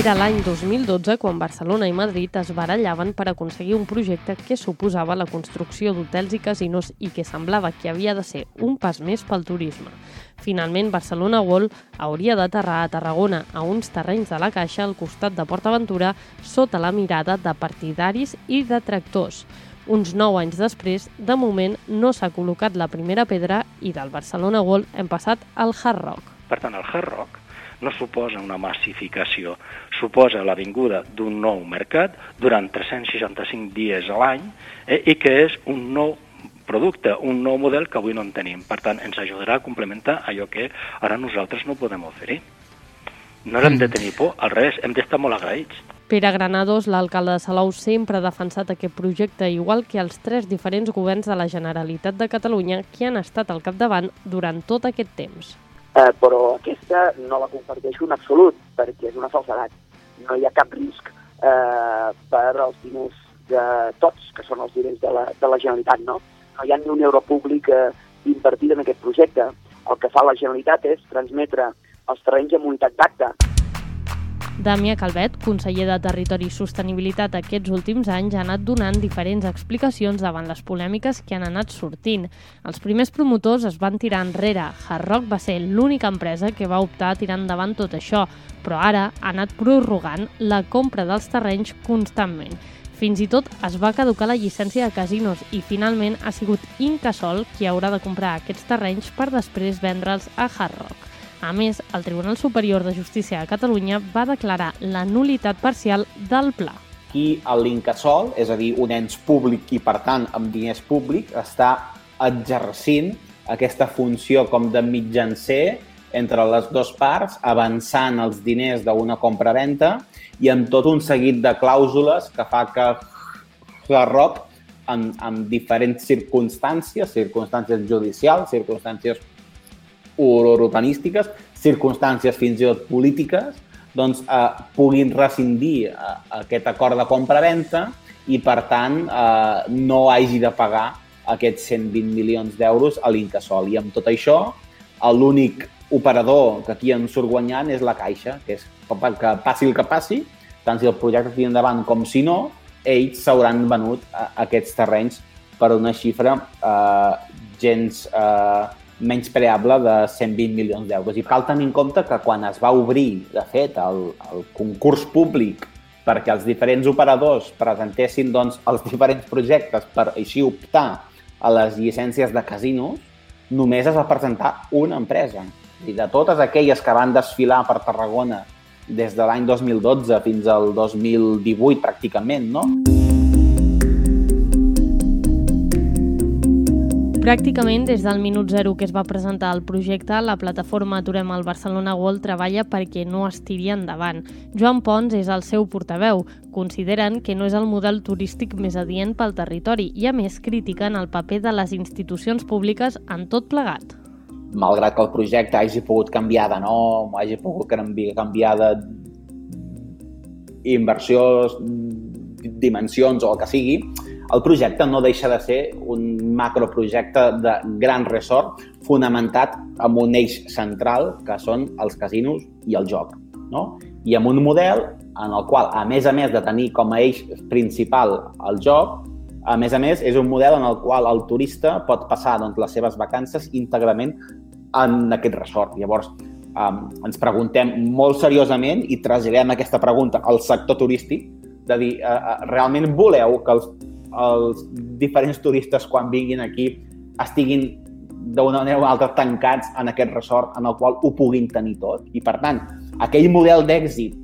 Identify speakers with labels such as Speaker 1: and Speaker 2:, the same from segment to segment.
Speaker 1: Era l'any 2012 quan Barcelona i Madrid es barallaven per aconseguir un projecte que suposava la construcció d'hotels i casinos i que semblava que havia de ser un pas més pel turisme. Finalment, Barcelona World hauria d'aterrar a Tarragona, a uns terrenys de la Caixa al costat de PortAventura, sota la mirada de partidaris i detractors. Uns nou anys després, de moment, no s'ha col·locat la primera pedra i del Barcelona World hem passat al Hard Rock.
Speaker 2: Per tant, el Hard Rock no suposa una massificació, suposa la vinguda d'un nou mercat durant 365 dies a l'any eh, i que és un nou producte, un nou model que avui no en tenim. Per tant, ens ajudarà a complementar allò que ara nosaltres no podem oferir. No hem de tenir por, al revés, hem d'estar molt agraïts.
Speaker 1: Pere Granados, l'alcalde de Salou, sempre ha defensat aquest projecte, igual que els tres diferents governs de la Generalitat de Catalunya que han estat al capdavant durant tot aquest temps.
Speaker 3: Eh, però aquesta no la comparteixo en absolut, perquè és una falsedat. No hi ha cap risc eh, per als diners de tots, que són els diners de la, de la Generalitat, no? No hi ha ni un euro públic eh, invertit en aquest projecte. El que fa la Generalitat és transmetre els terrenys amb unitat d'acte.
Speaker 1: Damià Calvet, conseller de Territori i Sostenibilitat aquests últims anys, ha anat donant diferents explicacions davant les polèmiques que han anat sortint. Els primers promotors es van tirar enrere. Hard va ser l'única empresa que va optar a tirar endavant tot això, però ara ha anat prorrogant la compra dels terrenys constantment. Fins i tot es va caducar la llicència de casinos i finalment ha sigut Incasol qui haurà de comprar aquests terrenys per després vendre'ls a Hard Rock. A més, el Tribunal Superior de Justícia de Catalunya va declarar la nulitat parcial del pla.
Speaker 4: Aquí l'Incasol, és a dir, un ens públic i, per tant, amb diners públics, està exercint aquesta funció com de mitjancer entre les dues parts, avançant els diners d'una compra-venta i amb tot un seguit de clàusules que fa que ROC, en, en diferents circumstàncies, circumstàncies judicials, circumstàncies urbanístiques, circumstàncies fins i tot polítiques, doncs eh, puguin rescindir eh, aquest acord de compra-venta i, per tant, eh, no hagi de pagar aquests 120 milions d'euros a l'Incasol. I amb tot això, l'únic operador que aquí en surt guanyant és la Caixa, que és que passi el que passi, tant si el projecte tira endavant com si no, ells s'hauran venut a, a aquests terrenys per una xifra eh, gens eh, menys preable de 120 milions d'euros. I cal tenir en compte que quan es va obrir, de fet, el, el concurs públic perquè els diferents operadors presentessin doncs, els diferents projectes per així optar a les llicències de casinos, només es va presentar una empresa. I de totes aquelles que van desfilar per Tarragona des de l'any 2012 fins al 2018 pràcticament, no?
Speaker 1: Pràcticament des del minut zero que es va presentar el projecte, la plataforma Aturem el Barcelona World treballa perquè no es tiri endavant. Joan Pons és el seu portaveu. Consideren que no és el model turístic més adient pel territori i, a més, critiquen el paper de les institucions públiques en tot plegat.
Speaker 4: Malgrat que el projecte hagi pogut canviar de nom, hagi pogut canviar de inversió, dimensions o el que sigui, el projecte no deixa de ser un macroprojecte de gran resort fonamentat amb un eix central que són els casinos i el joc. No? I amb un model en el qual, a més a més de tenir com a eix principal el joc, a més a més, és un model en el qual el turista pot passar doncs, les seves vacances íntegrament en aquest resort. Llavors, um, ens preguntem molt seriosament i traslladem aquesta pregunta al sector turístic de dir, uh, uh, realment voleu que els els diferents turistes quan vinguin aquí estiguin d'una manera o altra tancats en aquest resort en el qual ho puguin tenir tot. I, per tant, aquell model d'èxit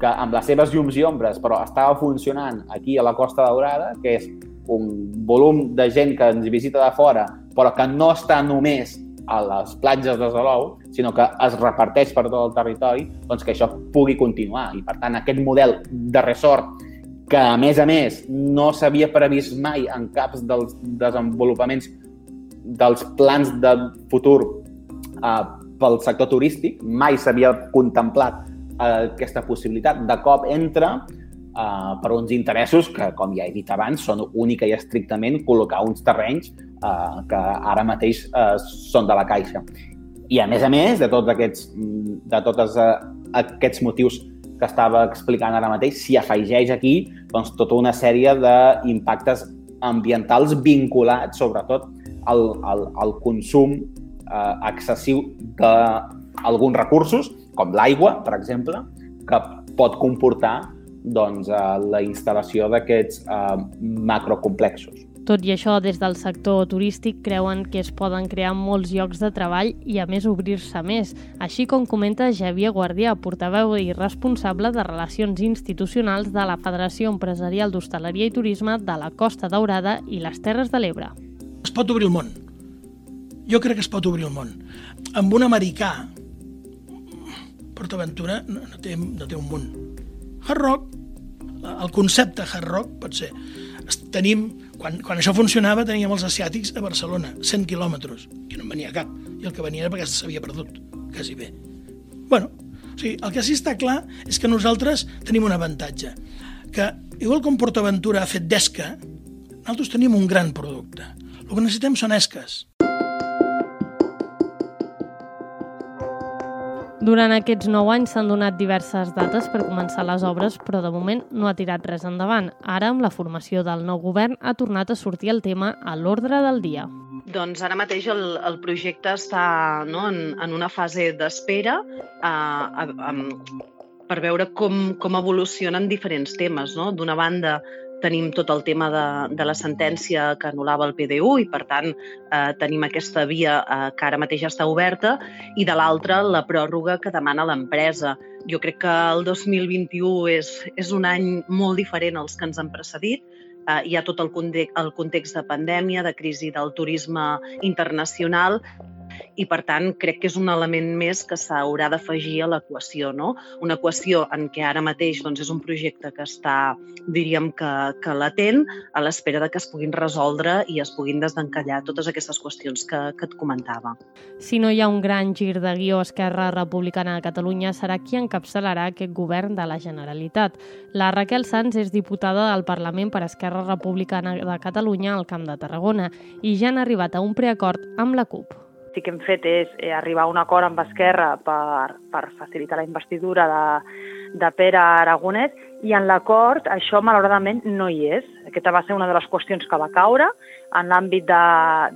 Speaker 4: que amb les seves llums i ombres però estava funcionant aquí a la Costa Daurada, que és un volum de gent que ens visita de fora, però que no està només a les platges de Salou, sinó que es reparteix per tot el territori, doncs que això pugui continuar. I, per tant, aquest model de resort que, a més a més, no s'havia previst mai en caps dels desenvolupaments dels plans de futur eh, pel sector turístic, mai s'havia contemplat eh, aquesta possibilitat. De cop entra eh, per uns interessos que, com ja he dit abans, són única i estrictament col·locar uns terrenys eh, que ara mateix eh, són de la Caixa. I, a més a més, de tots aquests, de tots eh, aquests motius que estava explicant ara mateix, s'hi afegeix aquí doncs, tota una sèrie d'impactes ambientals vinculats, sobretot, al, al, al consum eh, excessiu d'alguns recursos, com l'aigua, per exemple, que pot comportar doncs, eh, la instal·lació d'aquests eh, macrocomplexos.
Speaker 1: Tot i això, des del sector turístic creuen que es poden crear molts llocs de treball i, a més, obrir-se més, així com comenta Javier Guardià, portaveu i responsable de Relacions Institucionals de la Federació Empresarial d'Hostaleria i Turisme de la Costa Daurada i les Terres de l'Ebre.
Speaker 5: Es pot obrir el món. Jo crec que es pot obrir el món. Amb un americà, PortAventura no, no, té, no té un munt. Hard Rock, el concepte Hard Rock pot ser tenim, quan, quan això funcionava teníem els asiàtics a Barcelona, 100 quilòmetres, i no en venia cap, i el que venia era perquè s'havia perdut, quasi bé. bueno, o sigui, el que sí està clar és que nosaltres tenim un avantatge, que igual com PortAventura ha fet d'esca, nosaltres tenim un gran producte. El que necessitem són esques.
Speaker 1: Durant aquests nou anys s'han donat diverses dates per començar les obres, però de moment no ha tirat res endavant. Ara, amb la formació del nou govern, ha tornat a sortir el tema a l'ordre del dia.
Speaker 6: Doncs ara mateix el, el projecte està no, en, en una fase d'espera eh, per veure com, com evolucionen diferents temes. No? D'una banda, tenim tot el tema de, de la sentència que anul·lava el PDU i, per tant, eh, tenim aquesta via eh, que ara mateix està oberta i, de l'altra, la pròrroga que demana l'empresa. Jo crec que el 2021 és, és un any molt diferent als que ens han precedit. Eh, hi ha tot el context, el context de pandèmia, de crisi del turisme internacional i, per tant, crec que és un element més que s'haurà d'afegir a l'equació. No? Una equació en què ara mateix doncs, és un projecte que està, diríem que, que latent, a l'espera de que es puguin resoldre i es puguin desencallar totes aquestes qüestions que, que et comentava.
Speaker 1: Si no hi ha un gran gir de guió Esquerra Republicana de Catalunya, serà qui encapçalarà aquest govern de la Generalitat. La Raquel Sanz és diputada del Parlament per Esquerra Republicana de Catalunya al Camp de Tarragona i ja han arribat a un preacord amb la CUP
Speaker 7: sí que hem fet és eh, arribar a un acord amb Esquerra per, per facilitar la investidura de, de Pere Aragonès i en l'acord això malauradament no hi és. Aquesta va ser una de les qüestions que va caure en l'àmbit de,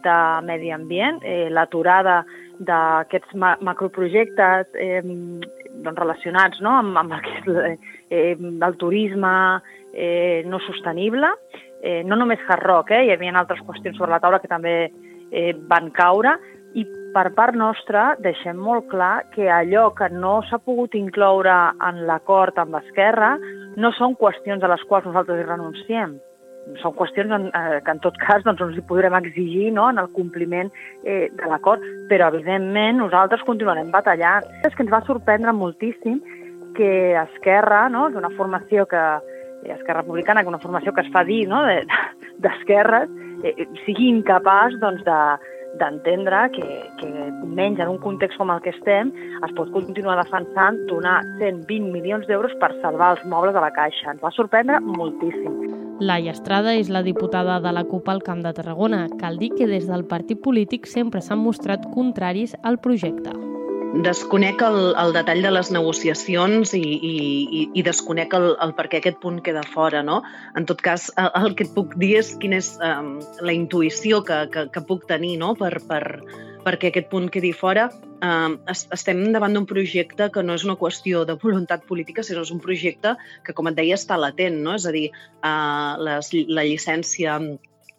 Speaker 7: de medi ambient, eh, l'aturada d'aquests ma macroprojectes eh, doncs relacionats no? amb, amb aquest, eh, el turisme eh, no sostenible, eh, no només Hard Rock, eh, hi havia altres qüestions sobre la taula que també eh, van caure, i per part nostra deixem molt clar que allò que no s'ha pogut incloure en l'acord amb Esquerra no són qüestions a les quals nosaltres hi renunciem. Són qüestions en, eh, que en tot cas doncs, ens hi podrem exigir no? en el compliment eh, de l'acord, però evidentment nosaltres continuarem batallant. És que ens va sorprendre moltíssim que Esquerra, no? que una formació que, eh, Esquerra Republicana, que una formació que es fa dir no? d'esquerres, de, eh, sigui incapaç doncs, de, d'entendre que, que menys en un context com el que estem es pot continuar defensant donar 120 milions d'euros per salvar els mobles de la Caixa. Ens va sorprendre moltíssim.
Speaker 1: Laia Estrada és la diputada de la CUP al Camp de Tarragona. Cal dir que des del partit polític sempre s'han mostrat contraris al projecte.
Speaker 6: Desconec el, el detall de les negociacions i, i, i desconec el, el per què aquest punt queda fora. No? En tot cas, el, el que et puc dir és quina és um, la intuïció que, que, que puc tenir no? per, per, perquè aquest punt quedi fora. Um, estem davant d'un projecte que no és una qüestió de voluntat política, sinó és un projecte que, com et deia, està latent. No? És a dir, uh, les, la llicència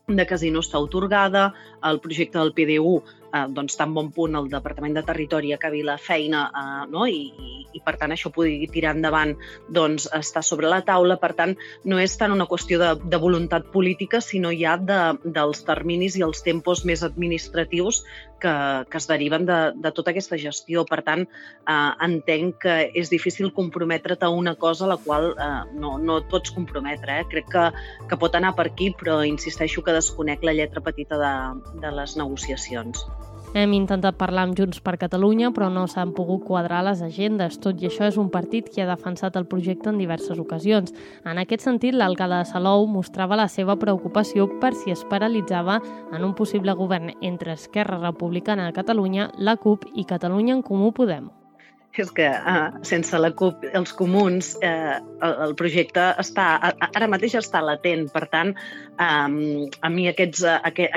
Speaker 6: de casino està otorgada, el projecte del PDU eh, doncs, tan bon punt el Departament de Territori acabi la feina eh, no? I, i, i, per tant, això pugui tirar endavant doncs, està sobre la taula. Per tant, no és tant una qüestió de, de voluntat política, sinó ja de, dels terminis i els tempos més administratius que, que es deriven de, de tota aquesta gestió. Per tant, eh, entenc que és difícil comprometre't a una cosa a la qual eh, no, no et pots comprometre. Eh? Crec que, que pot anar per aquí, però insisteixo que desconec la lletra petita de, de les negociacions.
Speaker 1: Hem intentat parlar amb Junts per Catalunya, però no s'han pogut quadrar les agendes. Tot i això, és un partit que ha defensat el projecte en diverses ocasions. En aquest sentit, l'alcalde de Salou mostrava la seva preocupació per si es paralitzava en un possible govern entre Esquerra Republicana de Catalunya, la CUP i Catalunya en Comú Podem
Speaker 6: És que uh, sense la CUP, els comuns, eh, el, el projecte està, ara mateix està latent. Per tant, um, a mi aquests,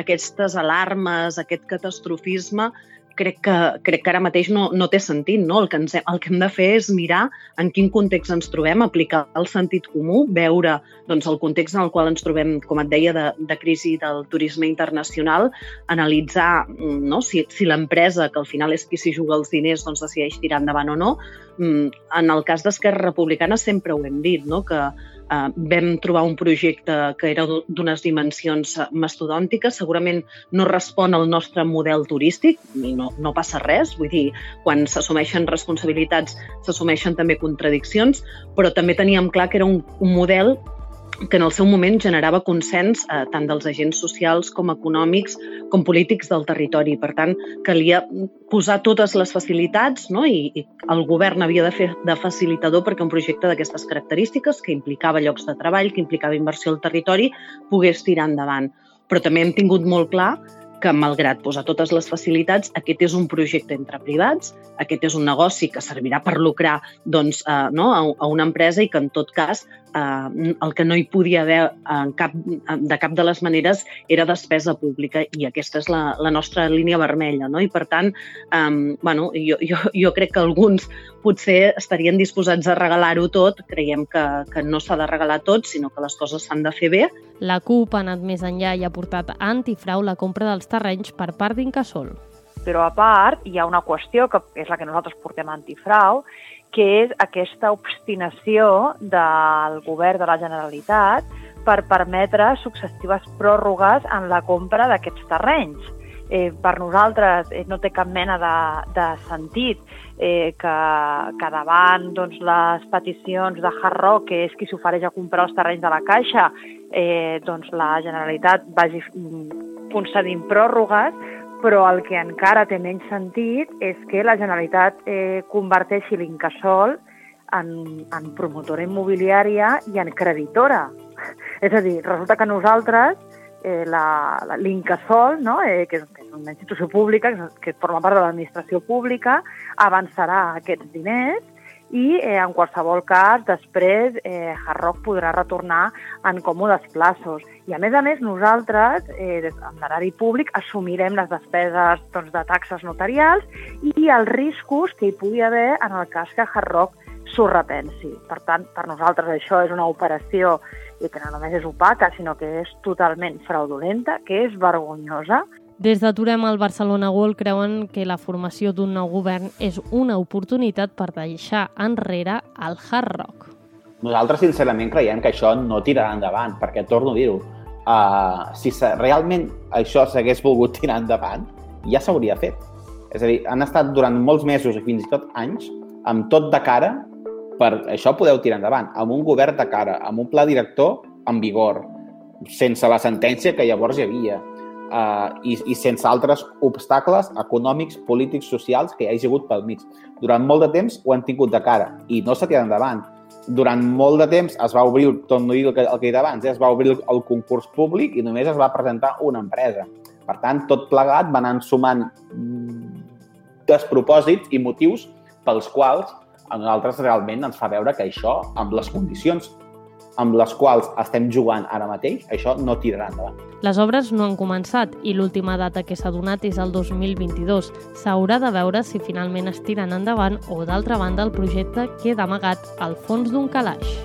Speaker 6: aquestes alarmes, aquest catastrofisme, crec que, crec que ara mateix no, no té sentit. No? El, que ens, el que hem de fer és mirar en quin context ens trobem, aplicar el sentit comú, veure doncs, el context en el qual ens trobem, com et deia, de, de crisi del turisme internacional, analitzar no? si, si l'empresa, que al final és qui s'hi juga els diners, doncs decideix tirar endavant o no. Mm, en el cas d'Esquerra Republicana sempre ho hem dit, no? que eh, vam trobar un projecte que era d'unes dimensions eh, mastodòntiques, segurament no respon al nostre model turístic i no, no passa res, vull dir, quan s'assumeixen responsabilitats s'assumeixen també contradiccions, però també teníem clar que era un, un model que en el seu moment generava consens eh, tant dels agents socials com econòmics com polítics del territori. Per tant, calia posar totes les facilitats no? I, i el govern havia de fer de facilitador perquè un projecte d'aquestes característiques, que implicava llocs de treball, que implicava inversió al territori, pogués tirar endavant. Però també hem tingut molt clar que, malgrat posar totes les facilitats, aquest és un projecte entre privats, aquest és un negoci que servirà per lucrar doncs, eh, no, a, una empresa i que, en tot cas, eh, el que no hi podia haver en cap, de cap de les maneres era despesa pública i aquesta és la, la nostra línia vermella. No? I, per tant, eh, bueno, jo, jo, jo crec que alguns potser estarien disposats a regalar-ho tot. Creiem que, que no s'ha de regalar tot, sinó que les coses s'han de fer bé.
Speaker 1: La CUP ha anat més enllà i ha portat a antifrau la compra dels terrenys per part d'Incasol.
Speaker 7: Però a part hi ha una qüestió que és la que nosaltres portem a antifrau, que és aquesta obstinació del govern de la Generalitat per permetre successives pròrrogues en la compra d'aquests terrenys. Eh, per nosaltres eh, no té cap mena de, de sentit eh, que, que davant doncs, les peticions de Hard Rock, que és qui s'ofereix a comprar els terrenys de la Caixa, eh, doncs la Generalitat vagi mm, concedint pròrrogues, però el que encara té menys sentit és que la Generalitat eh, converteixi l'Incasol en, en promotora immobiliària i en creditora. És a dir, resulta que nosaltres, eh, l'Incasol, no? eh, que, és, que és una institució pública, que, que forma part de l'administració pública, avançarà aquests diners i eh, en qualsevol cas després eh, Hard podrà retornar en còmodes plaços. I a més a més nosaltres, eh, amb l'erari públic, assumirem les despeses doncs, de taxes notarials i els riscos que hi pugui haver en el cas que Hard s'ho repensi. Per tant, per nosaltres això és una operació que no només és opaca, sinó que és totalment fraudulenta, que és vergonyosa
Speaker 1: des d'Aturem al Barcelona World creuen que la formació d'un nou govern és una oportunitat per deixar enrere el hard rock.
Speaker 4: Nosaltres, sincerament, creiem que això no tirarà endavant, perquè, torno a dir-ho, uh, si realment això s'hagués volgut tirar endavant, ja s'hauria fet. És a dir, han estat durant molts mesos i fins i tot anys amb tot de cara per això podeu tirar endavant, amb un govern de cara, amb un pla director en vigor, sense la sentència que llavors hi havia, eh, i, i sense altres obstacles econòmics, polítics, socials que hi hagi hagut pel mig. Durant molt de temps ho han tingut de cara i no s'ha tirat endavant. Durant molt de temps es va obrir, torno a dir el que, el que he dit abans, eh, es va obrir el, el concurs públic i només es va presentar una empresa. Per tant, tot plegat va anant sumant despropòsits i motius pels quals a nosaltres realment ens fa veure que això, amb les condicions amb les quals estem jugant ara mateix, això no tirarà endavant.
Speaker 1: Les obres no han començat i l'última data que s'ha donat és el 2022. S'haurà de veure si finalment es tiren endavant o, d'altra banda, el projecte queda amagat al fons d'un calaix.